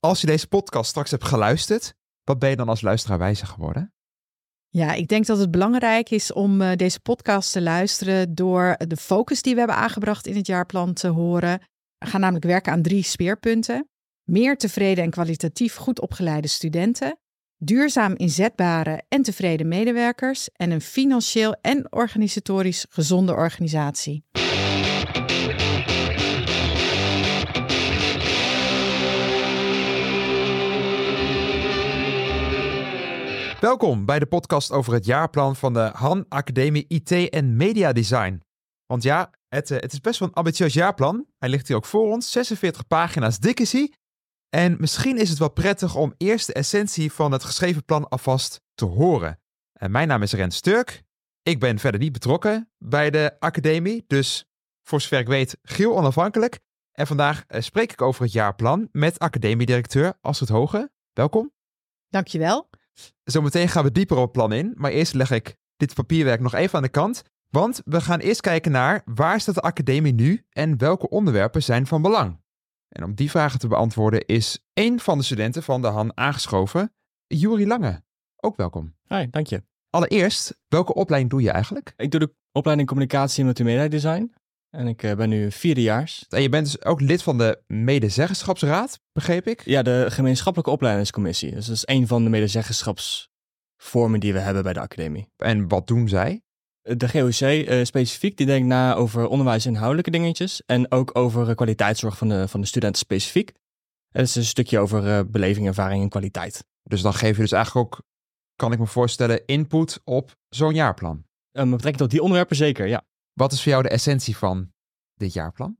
Als je deze podcast straks hebt geluisterd, wat ben je dan als luisteraar wijzer geworden? Ja, ik denk dat het belangrijk is om uh, deze podcast te luisteren door de focus die we hebben aangebracht in het jaarplan te horen. We gaan namelijk werken aan drie speerpunten. Meer tevreden en kwalitatief goed opgeleide studenten, duurzaam inzetbare en tevreden medewerkers en een financieel en organisatorisch gezonde organisatie. Welkom bij de podcast over het jaarplan van de Han Academie IT en Media Design. Want ja, het, eh, het is best wel een ambitieus jaarplan. Hij ligt hier ook voor ons. 46 pagina's dik is hij. En misschien is het wel prettig om eerst de essentie van het geschreven plan alvast te horen. En mijn naam is Rens Sturk. Ik ben verder niet betrokken bij de academie, dus voor zover ik weet geheel onafhankelijk. En vandaag eh, spreek ik over het jaarplan met academiedirecteur Astrid Hoge. Welkom. Dankjewel. Zometeen gaan we dieper op het plan in, maar eerst leg ik dit papierwerk nog even aan de kant. Want we gaan eerst kijken naar waar staat de academie nu en welke onderwerpen zijn van belang. En om die vragen te beantwoorden is één van de studenten van de Han aangeschoven, Juri Lange. Ook welkom. Hi, dank je. Allereerst, welke opleiding doe je eigenlijk? Ik doe de opleiding Communicatie en Multimedia Design. En ik eh, ben nu vierdejaars. En je bent dus ook lid van de medezeggenschapsraad, begreep ik? Ja, de gemeenschappelijke opleidingscommissie. Dus dat is een van de medezeggenschapsvormen die we hebben bij de academie. En wat doen zij? De GOC uh, specifiek, die denkt na over onderwijsinhoudelijke dingetjes. En ook over uh, kwaliteitszorg van de, van de studenten specifiek. Het is een stukje over uh, beleving, ervaring en kwaliteit. Dus dan geef je dus eigenlijk ook, kan ik me voorstellen, input op zo'n jaarplan? Uh, met betrekking tot die onderwerpen zeker, ja. Wat is voor jou de essentie van dit jaarplan?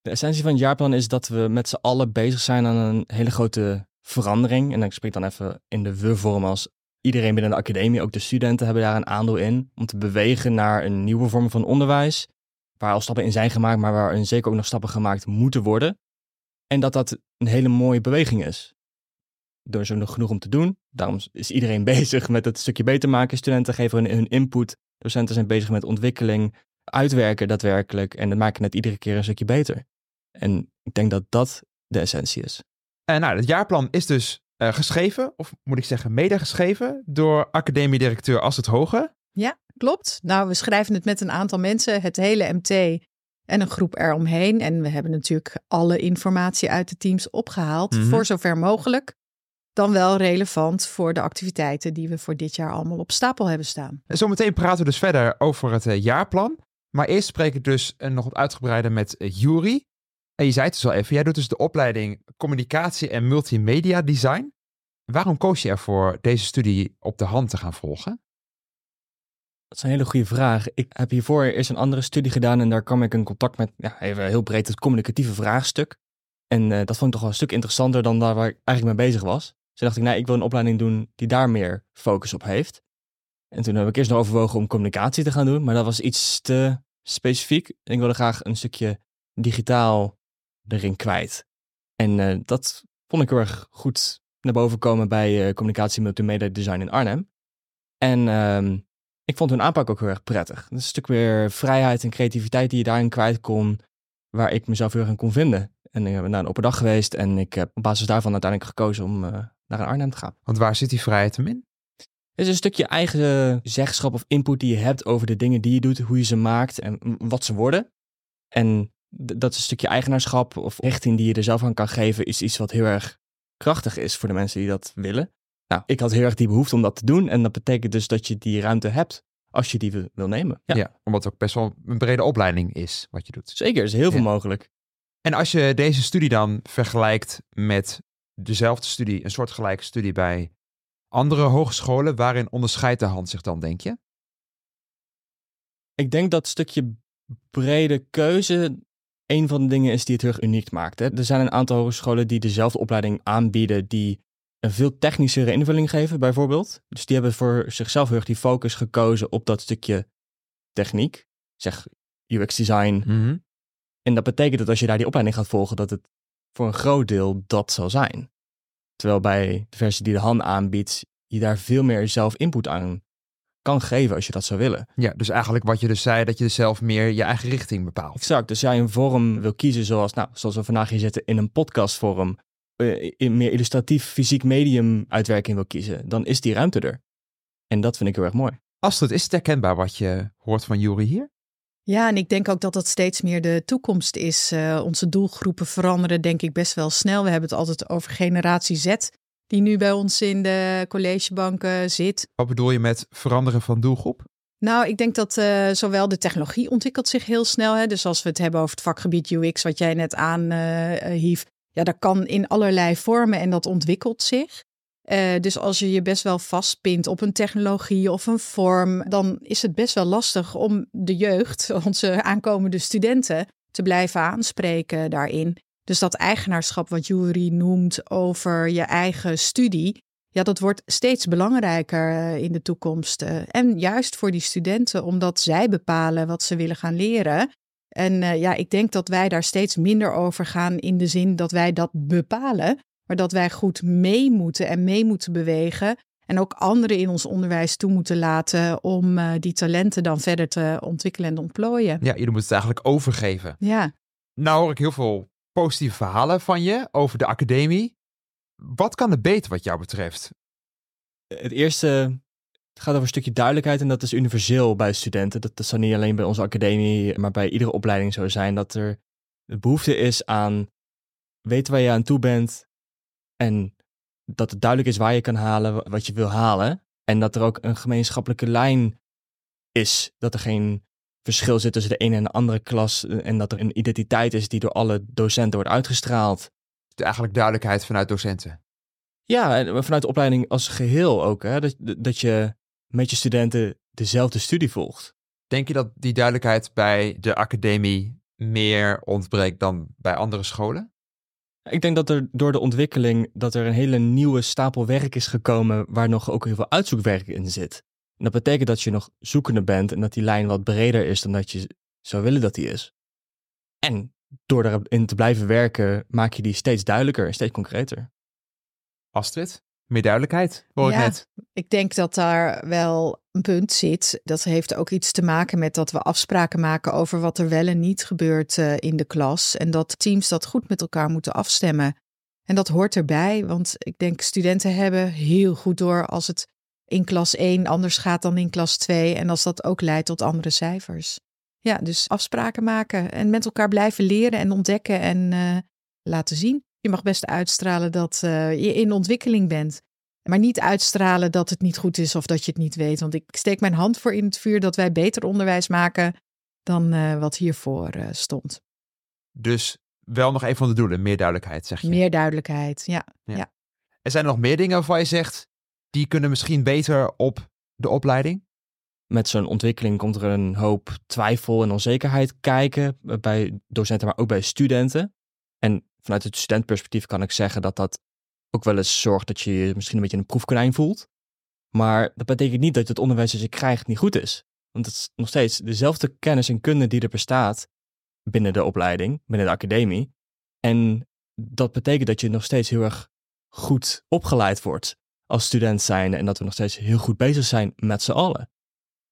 De essentie van het jaarplan is dat we met z'n allen bezig zijn aan een hele grote verandering. En ik spreek dan even in de we-vorm als iedereen binnen de academie, ook de studenten, hebben daar een aandeel in. Om te bewegen naar een nieuwe vorm van onderwijs. Waar al stappen in zijn gemaakt, maar waar zeker ook nog stappen gemaakt moeten worden. En dat dat een hele mooie beweging is. Er is ook nog genoeg om te doen. Daarom is iedereen bezig met het stukje beter maken. Studenten geven hun, hun input. Docenten zijn bezig met ontwikkeling uitwerken daadwerkelijk en dan maken het iedere keer een stukje beter. En ik denk dat dat de essentie is. En nou, het jaarplan is dus uh, geschreven, of moet ik zeggen medegeschreven, door academiedirecteur Astrid Hoge. Ja, klopt. Nou, we schrijven het met een aantal mensen, het hele MT en een groep eromheen. En we hebben natuurlijk alle informatie uit de teams opgehaald, mm -hmm. voor zover mogelijk. Dan wel relevant voor de activiteiten die we voor dit jaar allemaal op stapel hebben staan. En zometeen praten we dus verder over het uh, jaarplan. Maar eerst spreek ik dus uh, nog wat uitgebreider met uh, Juri. En je zei het dus al even, jij doet dus de opleiding Communicatie en Multimedia Design. Waarom koos je ervoor deze studie op de hand te gaan volgen? Dat is een hele goede vraag. Ik heb hiervoor eerst een andere studie gedaan en daar kwam ik in contact met, ja, even heel breed, het communicatieve vraagstuk. En uh, dat vond ik toch wel een stuk interessanter dan daar waar ik eigenlijk mee bezig was. Dus dacht ik, nee, ik wil een opleiding doen die daar meer focus op heeft. En toen heb ik eerst nog overwogen om communicatie te gaan doen, maar dat was iets te specifiek. Ik wilde graag een stukje digitaal erin kwijt. En uh, dat vond ik heel erg goed naar boven komen bij uh, communicatie multimedia design in Arnhem. En uh, ik vond hun aanpak ook heel erg prettig. Is een stuk meer vrijheid en creativiteit die je daarin kwijt kon, waar ik mezelf heel erg in kon vinden. En ik ben naar een open dag geweest en ik heb op basis daarvan uiteindelijk gekozen om uh, naar Arnhem te gaan. Want waar zit die vrijheid hem in? Het is een stukje eigen zeggenschap of input die je hebt over de dingen die je doet, hoe je ze maakt en wat ze worden. En dat is een stukje eigenaarschap of richting die je er zelf aan kan geven, is iets wat heel erg krachtig is voor de mensen die dat willen. Nou, ik had heel erg die behoefte om dat te doen en dat betekent dus dat je die ruimte hebt als je die wil nemen. Ja, ja omdat het ook best wel een brede opleiding is wat je doet. Zeker, er is heel veel ja. mogelijk. En als je deze studie dan vergelijkt met dezelfde studie, een soortgelijke studie bij andere hogescholen, waarin onderscheidt de hand zich dan, denk je? Ik denk dat stukje brede keuze een van de dingen is die het heel erg uniek maakt. Hè. Er zijn een aantal hogescholen die dezelfde opleiding aanbieden, die een veel technischere invulling geven, bijvoorbeeld. Dus die hebben voor zichzelf heel erg die focus gekozen op dat stukje techniek, zeg UX design. Mm -hmm. En dat betekent dat als je daar die opleiding gaat volgen, dat het voor een groot deel dat zal zijn. Terwijl bij de versie die de Han aanbiedt, je daar veel meer zelf input aan kan geven als je dat zou willen. Ja, dus eigenlijk wat je dus zei, dat je dus zelf meer je eigen richting bepaalt. Exact, dus jij een vorm wil kiezen zoals, nou, zoals we vandaag hier zitten in een podcastvorm, uh, in meer illustratief fysiek medium uitwerking wil kiezen, dan is die ruimte er. En dat vind ik heel erg mooi. Astrid, is het herkenbaar wat je hoort van Jury hier? Ja, en ik denk ook dat dat steeds meer de toekomst is. Uh, onze doelgroepen veranderen denk ik best wel snel. We hebben het altijd over generatie Z, die nu bij ons in de collegebanken zit. Wat bedoel je met veranderen van doelgroep? Nou, ik denk dat uh, zowel de technologie ontwikkelt zich heel snel. Hè? Dus als we het hebben over het vakgebied UX, wat jij net aanhief. Uh, ja, dat kan in allerlei vormen en dat ontwikkelt zich. Uh, dus als je je best wel vastpint op een technologie of een vorm, dan is het best wel lastig om de jeugd, onze aankomende studenten, te blijven aanspreken daarin. Dus dat eigenaarschap wat Jury noemt over je eigen studie, ja, dat wordt steeds belangrijker eh, in de toekomst. Eh, en juist voor die studenten, omdat zij bepalen wat ze willen gaan leren. En ja, ik denk dat wij daar steeds minder over gaan in de zin dat wij dat bepalen, maar dat wij goed mee moeten en mee moeten bewegen. En ook anderen in ons onderwijs toe moeten laten om uh, die talenten dan verder te ontwikkelen en ontplooien. Ja, jullie moeten het eigenlijk overgeven. Ja. Nou hoor ik heel veel positieve verhalen van je over de academie. Wat kan er beter wat jou betreft? Het eerste het gaat over een stukje duidelijkheid en dat is universeel bij studenten. Dat, dat zal niet alleen bij onze academie, maar bij iedere opleiding zo zijn. Dat er de behoefte is aan weten waar je aan toe bent en dat het duidelijk is waar je kan halen wat je wil halen. En dat er ook een gemeenschappelijke lijn is. Dat er geen verschil zit tussen de ene en de andere klas. En dat er een identiteit is die door alle docenten wordt uitgestraald eigenlijk duidelijkheid vanuit docenten. Ja, en vanuit de opleiding als geheel ook. Hè? Dat, dat je met je studenten dezelfde studie volgt. Denk je dat die duidelijkheid bij de academie meer ontbreekt dan bij andere scholen? Ik denk dat er door de ontwikkeling dat er een hele nieuwe stapel werk is gekomen waar nog ook heel veel uitzoekwerk in zit. En dat betekent dat je nog zoekende bent en dat die lijn wat breder is dan dat je zou willen dat die is. En door erin te blijven werken, maak je die steeds duidelijker en steeds concreter. Astrid, meer duidelijkheid, hoor ja, ik net. Ik denk dat daar wel een punt zit. Dat heeft ook iets te maken met dat we afspraken maken over wat er wel en niet gebeurt uh, in de klas. En dat teams dat goed met elkaar moeten afstemmen. En dat hoort erbij, want ik denk studenten hebben heel goed door als het in klas 1 anders gaat dan in klas 2 en als dat ook leidt tot andere cijfers. Ja, dus afspraken maken en met elkaar blijven leren en ontdekken en uh, laten zien. Je mag best uitstralen dat uh, je in ontwikkeling bent. Maar niet uitstralen dat het niet goed is of dat je het niet weet. Want ik steek mijn hand voor in het vuur dat wij beter onderwijs maken dan uh, wat hiervoor stond. Dus wel nog een van de doelen, meer duidelijkheid, zeg je? Meer duidelijkheid, ja. ja. ja. Er zijn er nog meer dingen waarvan je zegt, die kunnen misschien beter op de opleiding? met zo'n ontwikkeling komt er een hoop twijfel en onzekerheid kijken eh, bij docenten, maar ook bij studenten. En vanuit het studentperspectief kan ik zeggen dat dat ook wel eens zorgt dat je je misschien een beetje een proefkonijn voelt. Maar dat betekent niet dat het onderwijs dat je krijgt niet goed is. Want het is nog steeds dezelfde kennis en kunde die er bestaat binnen de opleiding, binnen de academie. En dat betekent dat je nog steeds heel erg goed opgeleid wordt als student zijn en dat we nog steeds heel goed bezig zijn met z'n allen.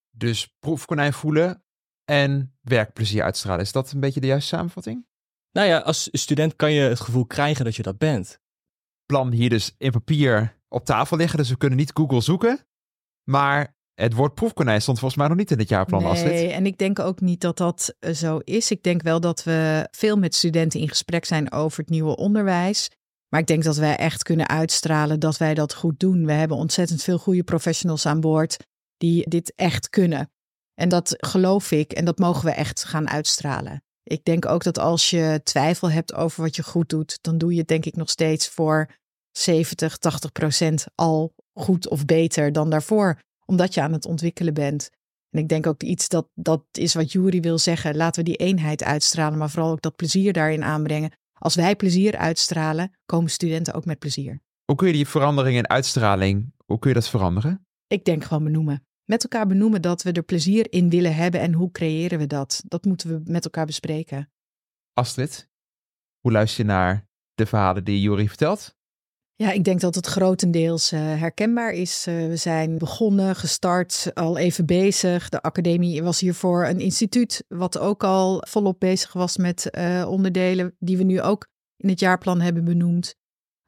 Dus proefkonijn voelen en werkplezier uitstralen. Is dat een beetje de juiste samenvatting? Nou ja, als student kan je het gevoel krijgen dat je dat bent. Plan hier dus in papier op tafel liggen, dus we kunnen niet Google zoeken. Maar het woord proefkonijn stond volgens mij nog niet in het jaarplan. Nee, en ik denk ook niet dat dat eh, zo is. Ik denk wel dat we veel met studenten in gesprek zijn over het nieuwe onderwijs. Maar ik denk dat wij echt kunnen uitstralen dat wij dat goed doen. We hebben ontzettend veel goede professionals aan boord die dit echt kunnen. En dat geloof ik en dat mogen we echt gaan uitstralen. Ik denk ook dat als je twijfel hebt over wat je goed doet, dan doe je het denk ik nog steeds voor 70, 80 procent al goed of beter dan daarvoor, omdat je aan het ontwikkelen bent. En ik denk ook iets dat, dat is wat Jury wil zeggen. Laten we die eenheid uitstralen, maar vooral ook dat plezier daarin aanbrengen. Als wij plezier uitstralen, komen studenten ook met plezier. Hoe kun je die verandering in uitstraling, hoe kun je dat veranderen? Ik denk gewoon benoemen met elkaar benoemen dat we er plezier in willen hebben en hoe creëren we dat? Dat moeten we met elkaar bespreken. Astrid, hoe luister je naar de verhalen die Juri vertelt? Ja, ik denk dat het grotendeels uh, herkenbaar is. Uh, we zijn begonnen, gestart, al even bezig. De academie was hiervoor een instituut wat ook al volop bezig was met uh, onderdelen die we nu ook in het jaarplan hebben benoemd.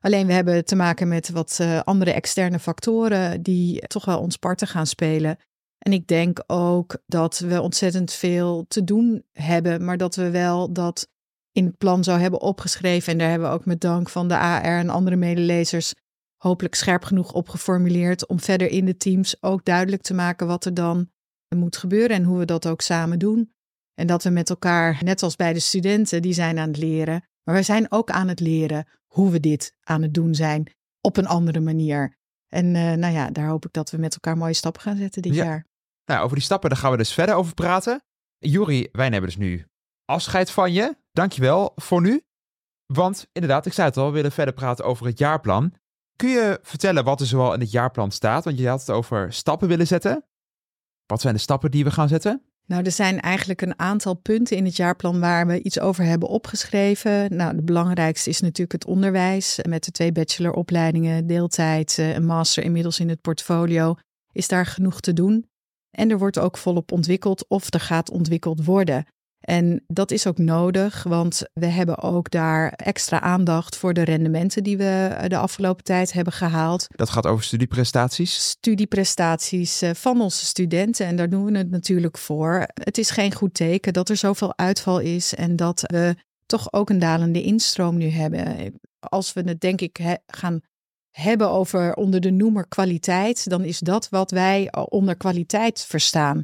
Alleen we hebben te maken met wat uh, andere externe factoren die toch wel ons parten gaan spelen. En ik denk ook dat we ontzettend veel te doen hebben, maar dat we wel dat in het plan zou hebben opgeschreven. En daar hebben we ook met dank van de AR en andere medelezers hopelijk scherp genoeg op geformuleerd om verder in de teams ook duidelijk te maken wat er dan moet gebeuren en hoe we dat ook samen doen. En dat we met elkaar, net als bij de studenten, die zijn aan het leren, maar wij zijn ook aan het leren hoe we dit aan het doen zijn op een andere manier. En uh, nou ja, daar hoop ik dat we met elkaar mooie stappen gaan zetten dit jaar. Nou, over die stappen, daar gaan we dus verder over praten. Juri, wij nemen dus nu afscheid van je. Dankjewel voor nu. Want inderdaad, ik zei het al, we willen verder praten over het jaarplan. Kun je vertellen wat er zoal in het jaarplan staat? Want je had het over stappen willen zetten. Wat zijn de stappen die we gaan zetten? Nou, er zijn eigenlijk een aantal punten in het jaarplan waar we iets over hebben opgeschreven. Nou, de belangrijkste is natuurlijk het onderwijs. Met de twee bacheloropleidingen, deeltijd, een master inmiddels in het portfolio, is daar genoeg te doen. En er wordt ook volop ontwikkeld of er gaat ontwikkeld worden. En dat is ook nodig, want we hebben ook daar extra aandacht voor de rendementen die we de afgelopen tijd hebben gehaald. Dat gaat over studieprestaties? Studieprestaties eh, van onze studenten en daar doen we het natuurlijk voor. Het is geen goed teken dat er zoveel uitval is en dat we toch ook een dalende instroom nu hebben. Als we het denk ik gaan hebben over onder de noemer kwaliteit, dan is dat wat wij onder kwaliteit verstaan.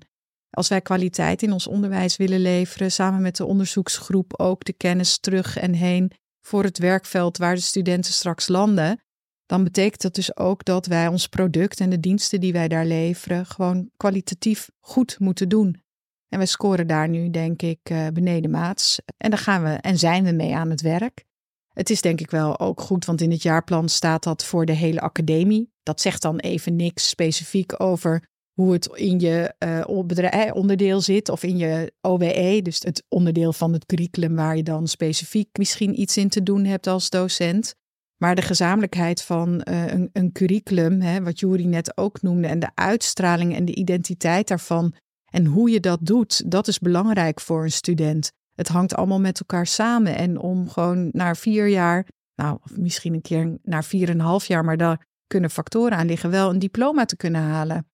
Als wij kwaliteit in ons onderwijs willen leveren, samen met de onderzoeksgroep ook de kennis terug en heen voor het werkveld waar de studenten straks landen, dan betekent dat dus ook dat wij ons product en de diensten die wij daar leveren gewoon kwalitatief goed moeten doen. En we scoren daar nu, denk ik, uh, beneden maats. En daar gaan we en zijn we mee aan het werk. Het is denk ik wel ook goed, want in het jaarplan staat dat voor de hele academie. Dat zegt dan even niks specifiek over hoe het in je uh, onderdeel zit of in je OWE, dus het onderdeel van het curriculum waar je dan specifiek misschien iets in te doen hebt als docent. Maar de gezamenlijkheid van uh, een, een, curriculum, hè, wat Juri net ook noemde, en de uitstraling en de identiteit daarvan en hoe je dat doet, dat is belangrijk voor een student. Het hangt allemaal met elkaar samen. En om gewoon na vier jaar, nou misschien een keer na vier en een half jaar, maar daar kunnen factoren aan liggen, wel een diploma te kunnen halen.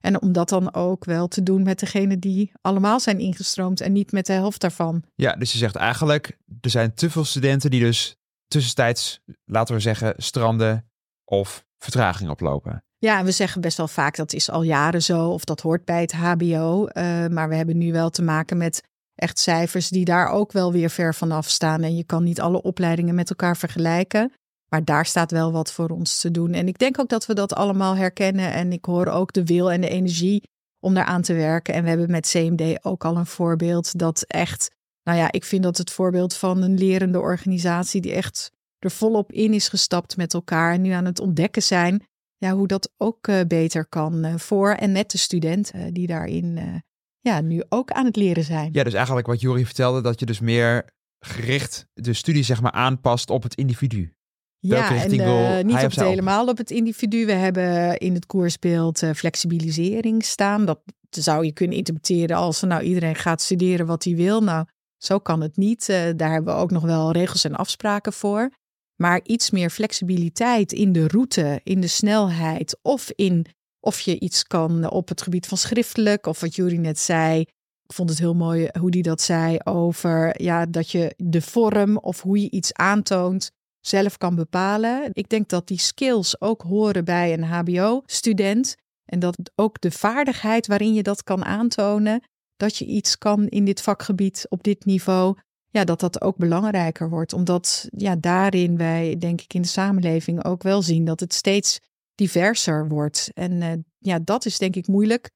En om dat dan ook wel te doen met degene die allemaal zijn ingestroomd en niet met de helft daarvan. Ja, dus je zegt eigenlijk, er zijn te veel studenten die dus tussentijds, laten we zeggen, stranden of vertraging oplopen. Ja, we zeggen best wel vaak dat is al jaren zo of dat hoort bij het HBO. Uh, eh, maar we hebben nu wel te maken met echt cijfers die daar ook wel weer ver vanaf staan. En je kan niet alle opleidingen met elkaar vergelijken. Maar daar staat wel wat voor ons te doen. En ik denk ook dat we dat allemaal herkennen. En ik hoor ook de wil en de energie om daaraan te werken. En we hebben met CMD ook al een voorbeeld dat echt, nou ja, ik vind dat het voorbeeld van een lerende organisatie die echt er volop in is gestapt met elkaar en nu aan het ontdekken zijn. Ja, hoe dat ook uh, beter kan uh, voor en met de studenten die daarin ja, nu ook aan het leren zijn. Ja, dus eigenlijk wat Jori vertelde, dat je dus meer gericht de studie zeg maar aanpast op het individu. Ja, en uh, niet op het helemaal op het individu. We hebben in het koersbeeld uh, flexibilisering staan. Dat zou je kunnen interpreteren als nou iedereen gaat studeren wat hij wil. Nou, zo kan het niet. Uh, daar hebben we ook nog wel regels en afspraken voor. Maar iets meer flexibiliteit in de route, in de snelheid of in of je iets kan op het gebied van schriftelijk of wat Jury net zei. Ik vond het heel mooi hoe die dat zei over ja, dat je de vorm of hoe je iets aantoont zelf kan bepalen. Ik denk dat die skills ook horen bij een HBO-student. En dat ook de vaardigheid waarin je dat kan aantonen, dat je iets kan in dit vakgebied op dit niveau, ja, dat dat ook belangrijker wordt. Omdat ja, daarin wij, denk ik, in de samenleving ook wel zien dat het steeds diverser wordt. En uh, ja, dat is denk ik moeilijk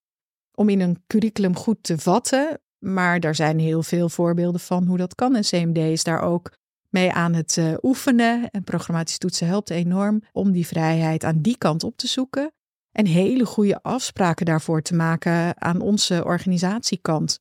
om in een curriculum goed te vatten. Maar daar zijn heel veel voorbeelden van hoe dat kan. En CMD is daar ook mee aan het uh, oefenen. En programmatisch toetsen helpt enorm om die vrijheid aan die kant op te zoeken. En hele goede afspraken daarvoor te maken aan onze organisatiekant.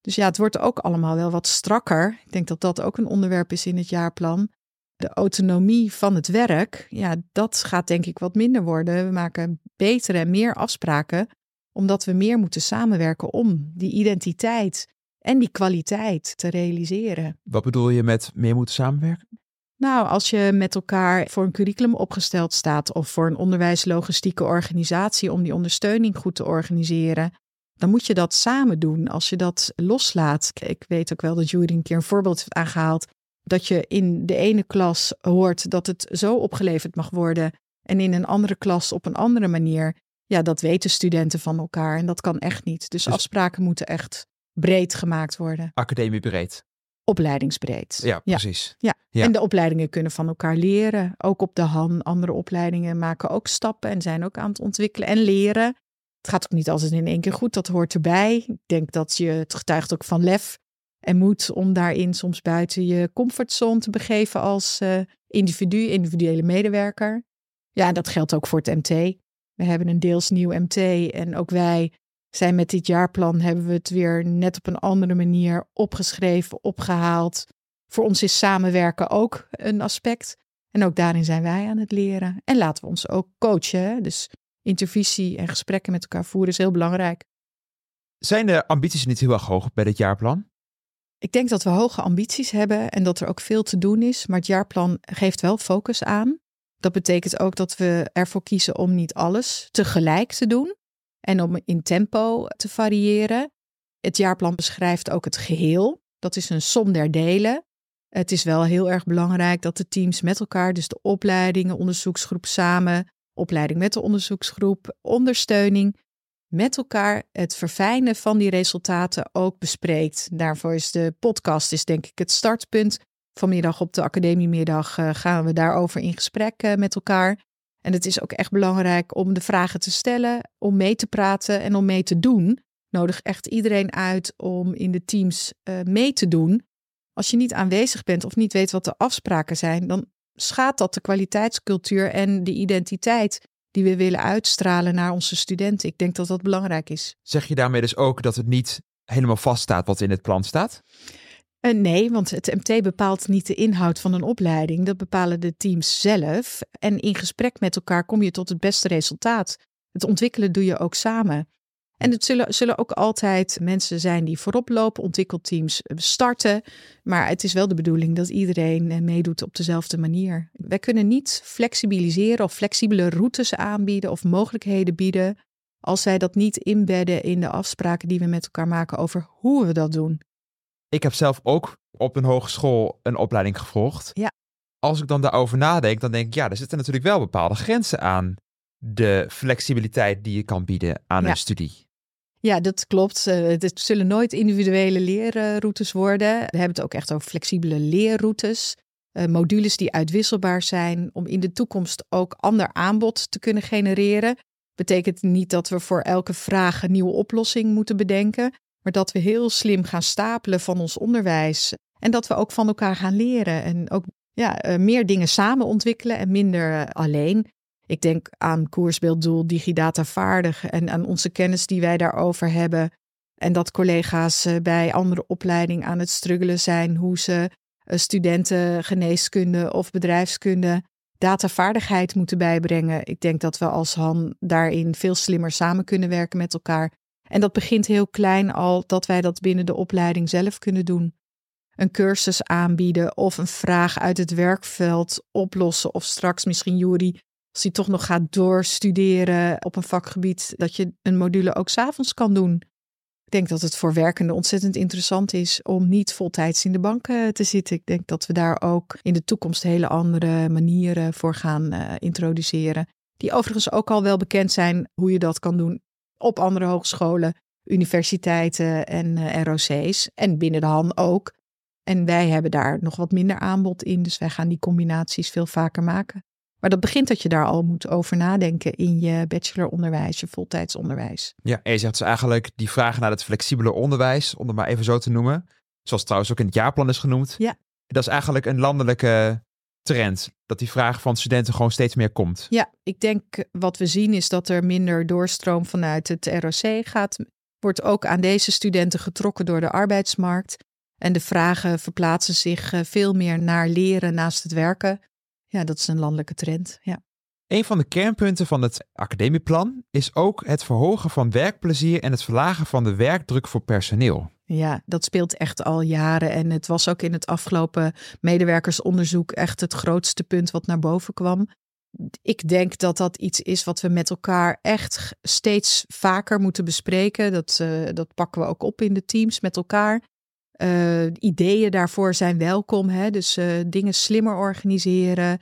Dus ja, het wordt ook allemaal wel wat strakker. Ik denk dat dat ook een onderwerp is in het jaarplan. De autonomie van het werk, ja, dat gaat denk ik wat minder worden. We maken betere en meer afspraken, omdat we meer moeten samenwerken om die identiteit en die kwaliteit te realiseren. Wat bedoel je met meer moeten samenwerken? Nou, als je met elkaar voor een curriculum opgesteld staat of voor een onderwijslogistieke organisatie om die ondersteuning goed te organiseren, dan moet je dat samen doen. Als je dat loslaat. Ik weet ook wel dat Jury een keer een voorbeeld heeft aangehaald. Dat je in de ene klas hoort dat het zo opgeleverd mag worden. En in een andere klas op een andere manier. Ja, dat weten studenten van elkaar. En dat kan echt niet. Dus, Dus- afspraken moeten echt breed gemaakt worden. Academie breed. Opleidingsbreed. Ja, precies. Ja. En de opleidingen kunnen van elkaar leren. Ook op de HAN. Andere opleidingen maken ook stappen en zijn ook aan het ontwikkelen en leren. Het gaat ook niet altijd in één keer goed. Dat hoort erbij. Ik denk dat je het getuigt ook van lef en moed om daarin soms buiten je comfortzone te begeven als eh, individu, individuele medewerker. Ja, en dat geldt ook voor het MT. We hebben een deels nieuw MT en ook wij zijn met dit jaarplan hebben we het weer net op een andere manier opgeschreven, opgehaald. Voor ons is samenwerken ook een aspect. En ook daarin zijn wij aan het leren. En laten we ons ook coachen. hè. Dus intervisie en gesprekken met elkaar voeren is heel belangrijk. Zijn de ambities niet heel erg hoog bij dit jaarplan? Ik denk dat we hoge ambities hebben en dat er ook veel te doen is. Maar het jaarplan geeft wel focus aan. Dat betekent ook dat we ervoor kiezen om niet alles tegelijk te doen. En om in tempo te variëren. Het jaarplan beschrijft ook het geheel. Dat is een som der delen. Het is wel heel erg belangrijk dat de teams met elkaar, dus de opleidingen, onderzoeksgroep samen, opleiding met de onderzoeksgroep, ondersteuning, met elkaar het verfijnen van die resultaten ook bespreekt. Daarvoor is de podcast, is denk ik het startpunt. Vanmiddag op de academiemiddag eh, gaan we daarover in gesprek eh, met elkaar. En het is ook echt belangrijk om de vragen te stellen, om mee te praten en om mee te doen. Nodig echt iedereen uit om in de teams eh, mee te doen. Als je niet aanwezig bent of niet weet wat de afspraken zijn, dan schaadt dat de kwaliteitscultuur en de identiteit die we willen uitstralen naar onze studenten. Ik denk dat dat belangrijk is. Zeg je daarmee dus ook dat het niet helemaal vaststaat wat in het plan staat? Eh, nee, want het MT bepaalt niet de inhoud van een opleiding. Dat bepalen de teams zelf. En in gesprek met elkaar kom je tot het beste resultaat. Het ontwikkelen doe je ook samen. En het zullen, zullen ook altijd mensen zijn die voorop lopen, ontwikkelteams starten. Maar het is wel de bedoeling dat iedereen eh, meedoet op dezelfde manier. Wij kunnen niet flexibiliseren of flexibele routes aanbieden of mogelijkheden bieden. als zij dat niet inbedden in de afspraken die we met elkaar maken over hoe we dat doen. Ik heb zelf ook op een hogeschool een opleiding gevolgd. Ja. Als ik dan daarover nadenk, dan denk ik, ja, er zitten natuurlijk wel bepaalde grenzen aan de flexibiliteit die je kan bieden aan Ja. een studie. Ja, dat klopt. Eh, Het zullen nooit individuele leerroutes worden. We hebben het ook echt over flexibele leerroutes. eh, modules die uitwisselbaar zijn om in de toekomst ook ander aanbod te kunnen genereren. Betekent niet dat we voor elke vraag een nieuwe oplossing moeten bedenken, maar dat we heel slim gaan stapelen van ons onderwijs en dat we ook van elkaar gaan leren en ook ja, eh, meer dingen samen ontwikkelen en minder eh, alleen. Ik denk aan koersbeelddoel, digidata vaardig en aan onze kennis die wij daarover hebben. En dat collega's eh, bij andere opleidingen aan het struggelen zijn hoe ze studenten geneeskunde of bedrijfskunde datavaardigheid moeten bijbrengen. Ik denk dat we als Han daarin veel slimmer samen kunnen werken met elkaar. En dat begint heel klein al dat wij dat binnen de opleiding zelf kunnen doen. Een cursus aanbieden of een vraag uit het werkveld oplossen. Of straks misschien Juri, als hij toch nog gaat doorstuderen op een vakgebied, dat je een module ook s'avonds kan doen. Ik denk dat het voor werkenden ontzettend interessant is om niet voltijds in de bank eh, te zitten. Ik denk dat we daar ook in de toekomst hele andere manieren voor gaan eh, introduceren. Die overigens ook al wel bekend zijn hoe je dat kan doen op andere hogescholen, universiteiten en eh, ROC's. En binnen de HAN ook. En wij hebben daar nog wat minder aanbod in. Dus wij gaan die combinaties veel vaker maken. Maar dat begint dat je daar al moet over nadenken in je bacheloronderwijs, je voltijdsonderwijs. Ja, en je zegt dus eigenlijk die vragen naar het flexibele onderwijs, om het maar even zo te noemen. Zoals trouwens ook in het jaarplan is genoemd. Ja. Dat is eigenlijk een landelijke trend. Dat die vraag van studenten gewoon steeds meer komt. Ja, ik denk wat we zien is dat er minder doorstroom vanuit het ROC gaat. Wordt ook aan deze studenten getrokken door de arbeidsmarkt. En de vragen verplaatsen zich eh, veel meer naar leren naast het werken. Ja, dat is een landelijke trend. Ja. Een van de kernpunten van het academieplan is ook het verhogen van werkplezier en het verlagen van de werkdruk voor personeel. Ja, dat speelt echt al jaren. En het was ook in het afgelopen medewerkersonderzoek echt het grootste punt wat naar boven kwam. Ik denk dat dat iets is wat we met elkaar echt steeds vaker moeten bespreken. Dat, uh, dat pakken we ook op in de teams met elkaar. Uh, ideeën daarvoor zijn welkom. Hè? Dus uh, dingen slimmer organiseren,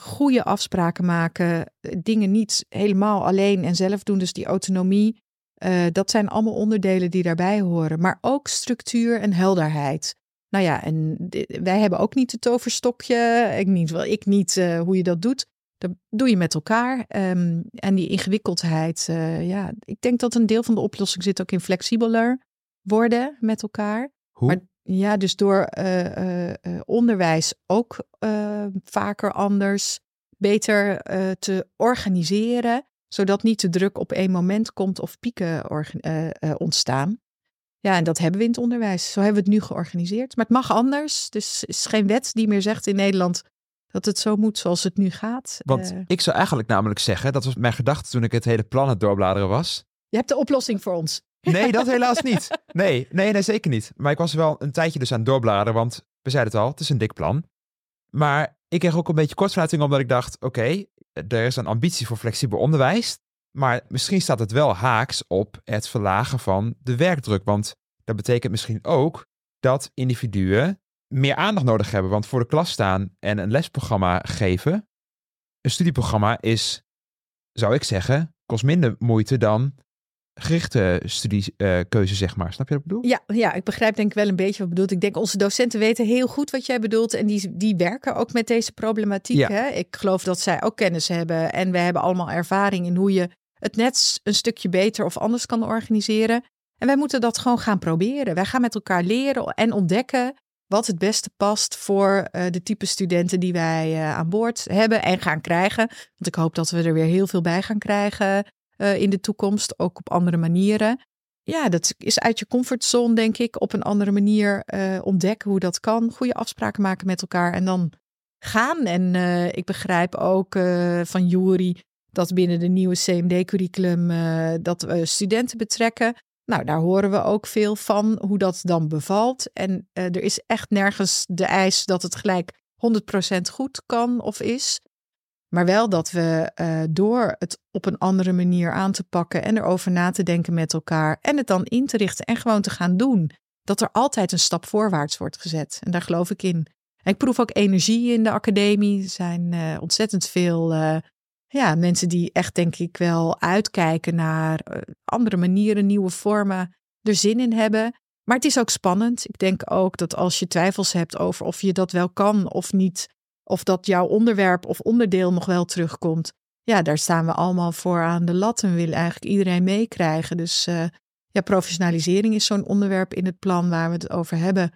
goede afspraken maken, dingen niet helemaal alleen en zelf doen. Dus die autonomie uh, dat zijn allemaal onderdelen die daarbij horen. Maar ook structuur en helderheid. Nou ja, en wij hebben ook niet het toverstokje. Ik niet, wel, ik niet uh, hoe je dat doet. Dat doe je met elkaar. Um, en die ingewikkeldheid, uh, ja, ik denk dat een deel van de oplossing zit ook in flexibeler worden met elkaar. Hoe? Maar ja, dus door onderwijs ook vaker anders, beter te organiseren zodat niet te druk op één moment komt of pieken uh, uh, ontstaan. Ja, en dat hebben we in het onderwijs. Zo hebben we het nu georganiseerd. Maar het mag anders. Dus er is geen wet die meer zegt in Nederland dat het zo moet zoals het nu gaat. Want uh, ik zou eigenlijk namelijk zeggen, dat was mijn gedachte toen ik het hele plan het doorbladeren was. Je hebt de oplossing voor ons. Nee, dat helaas niet. Nee, nee, nee, zeker niet. Maar ik was wel een tijdje dus aan het doorbladeren, want we zeiden het al, het is een dik plan. Maar ik kreeg ook een beetje kortsluiting omdat ik dacht, oké, er is een ambitie voor flexibel onderwijs, maar misschien staat het wel haaks op het verlagen van de werkdruk. Want dat betekent misschien ook dat individuen meer aandacht nodig hebben. Want voor de klas staan en een lesprogramma geven, een studieprogramma is, zou ik zeggen, kost minder moeite dan gerichte studiekeuze, zeg maar. Snap je wat ik bedoel? Ja, ja, ik begrijp denk ik wel een beetje wat bedoelt. Ik denk onze docenten weten heel goed wat jij bedoelt. En die, die werken ook met deze problematiek. Ja. Hè? Ik geloof dat zij ook kennis hebben. En we hebben allemaal ervaring in hoe je het net een stukje beter of anders kan organiseren. En wij moeten dat gewoon gaan proberen. Wij gaan met elkaar leren en ontdekken wat het beste past voor uh, de type studenten die wij uh, aan boord hebben en gaan krijgen. Want ik hoop dat we er weer heel veel bij gaan krijgen uh, in de toekomst, ook op andere manieren. Ja, dat is uit je comfortzone, denk ik, op een andere manier uh, ontdekken hoe dat kan. Goede afspraken maken met elkaar en dan gaan. En uh, ik begrijp ook van Jury dat binnen de nieuwe CMD-curriculum dat we studenten betrekken. Nou, daar horen we ook veel van hoe dat dan bevalt. En er is echt nergens de eis dat het gelijk 100% goed kan of is. Maar wel dat we uh, door het op een andere manier aan te pakken en erover na te denken met elkaar en het dan in te richten en gewoon te gaan doen, dat er altijd een stap voorwaarts wordt gezet. En daar geloof ik in. En ik proef ook energie in de academie. Er zijn uh, ontzettend veel uh, ja, mensen die echt, denk ik, wel uitkijken naar andere manieren, nieuwe vormen, er zin in hebben. Maar het is ook spannend. Ik denk ook dat als je twijfels hebt over of je dat wel kan of niet, of dat jouw onderwerp of onderdeel nog wel terugkomt. Ja, daar staan we allemaal voor aan de lat en willen eigenlijk iedereen meekrijgen. Dus uh, ja, professionalisering is zo'n onderwerp in het plan waar we het over hebben.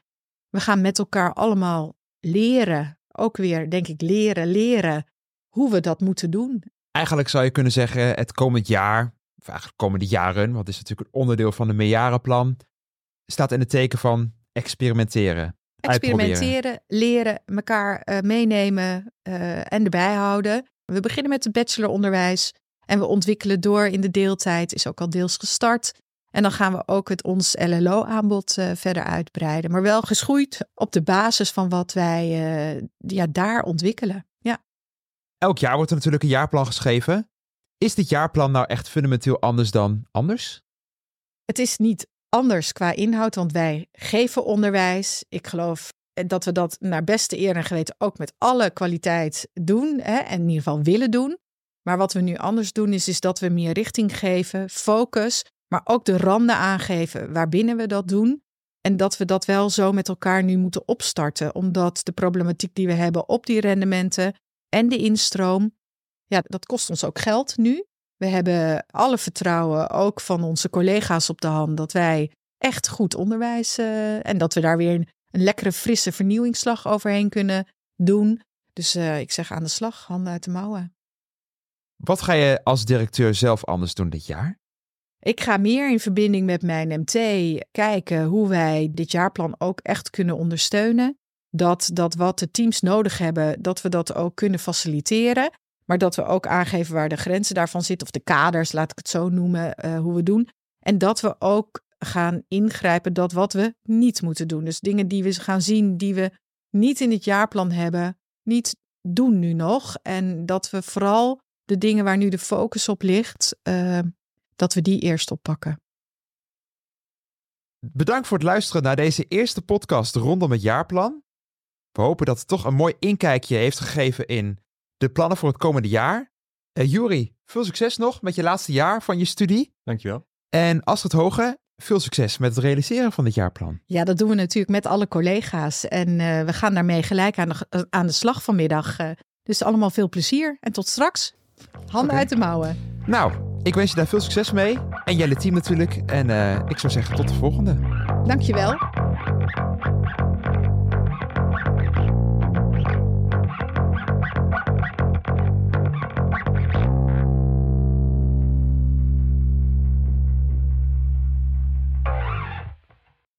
We gaan met elkaar allemaal leren, ook weer, denk ik, leren, leren hoe we dat moeten doen. Eigenlijk zou je kunnen zeggen, het komend jaar, of eigenlijk komende jaren, want het is natuurlijk een onderdeel van een meerjarenplan, staat in het teken van experimenteren. Experimenteren, leren, elkaar uh, meenemen uh, en erbij houden. We beginnen met het bacheloronderwijs en we ontwikkelen door in de deeltijd, is ook al deels gestart. En dan gaan we ook het ons LLO-aanbod uh, verder uitbreiden. Maar wel geschoeid op de basis van wat wij ja, daar ontwikkelen. Ja. Elk jaar wordt er natuurlijk een jaarplan geschreven. Is dit jaarplan nou echt fundamenteel anders dan anders? Het is niet anders qua inhoud, want wij geven onderwijs. Ik geloof dat we dat naar beste eer en geweten ook met alle kwaliteit doen hè, en in ieder geval willen doen. Maar wat we nu anders doen is, is dat we meer richting geven, focus, maar ook de randen aangeven waarbinnen we dat doen. En dat we dat wel zo met elkaar nu moeten opstarten, omdat de problematiek die we hebben op die rendementen en de instroom, ja, dat kost ons ook geld nu. We hebben alle vertrouwen, ook van onze collega's op de hand, dat wij echt goed onderwijs uh, en dat we daar weer een, een, lekkere, frisse vernieuwingsslag overheen kunnen doen. Dus uh, ik zeg aan de slag, handen uit de mouwen. Wat ga je als directeur zelf anders doen dit jaar? Ik ga meer in verbinding met mijn MT kijken hoe wij dit jaarplan ook echt kunnen ondersteunen. Dat, dat wat de teams nodig hebben, dat we dat ook kunnen faciliteren. Maar dat we ook aangeven waar de grenzen daarvan zitten, of de kaders, laat ik het zo noemen, uh, hoe we doen. En dat we ook gaan ingrijpen dat wat we niet moeten doen. Dus dingen die we gaan zien die we niet in het jaarplan hebben, niet doen nu nog. En dat we vooral de dingen waar nu de focus op ligt, uh, dat we die eerst oppakken. Bedankt voor het luisteren naar deze eerste podcast rondom het jaarplan. We hopen dat het toch een mooi inkijkje heeft gegeven in de plannen voor het komende jaar. Uh, Juri, veel succes nog met je laatste jaar van je studie. Dankjewel. En Astrid Hoge, veel succes met het realiseren van dit jaarplan. Ja, dat doen we natuurlijk met alle collega's. En uh, we gaan daarmee gelijk aan de, aan de slag vanmiddag. Uh, dus allemaal veel plezier en tot straks. Handen okay. uit de mouwen. Nou, ik wens je daar veel succes mee. En jullie team natuurlijk. En uh, ik zou zeggen tot de volgende. Dankjewel.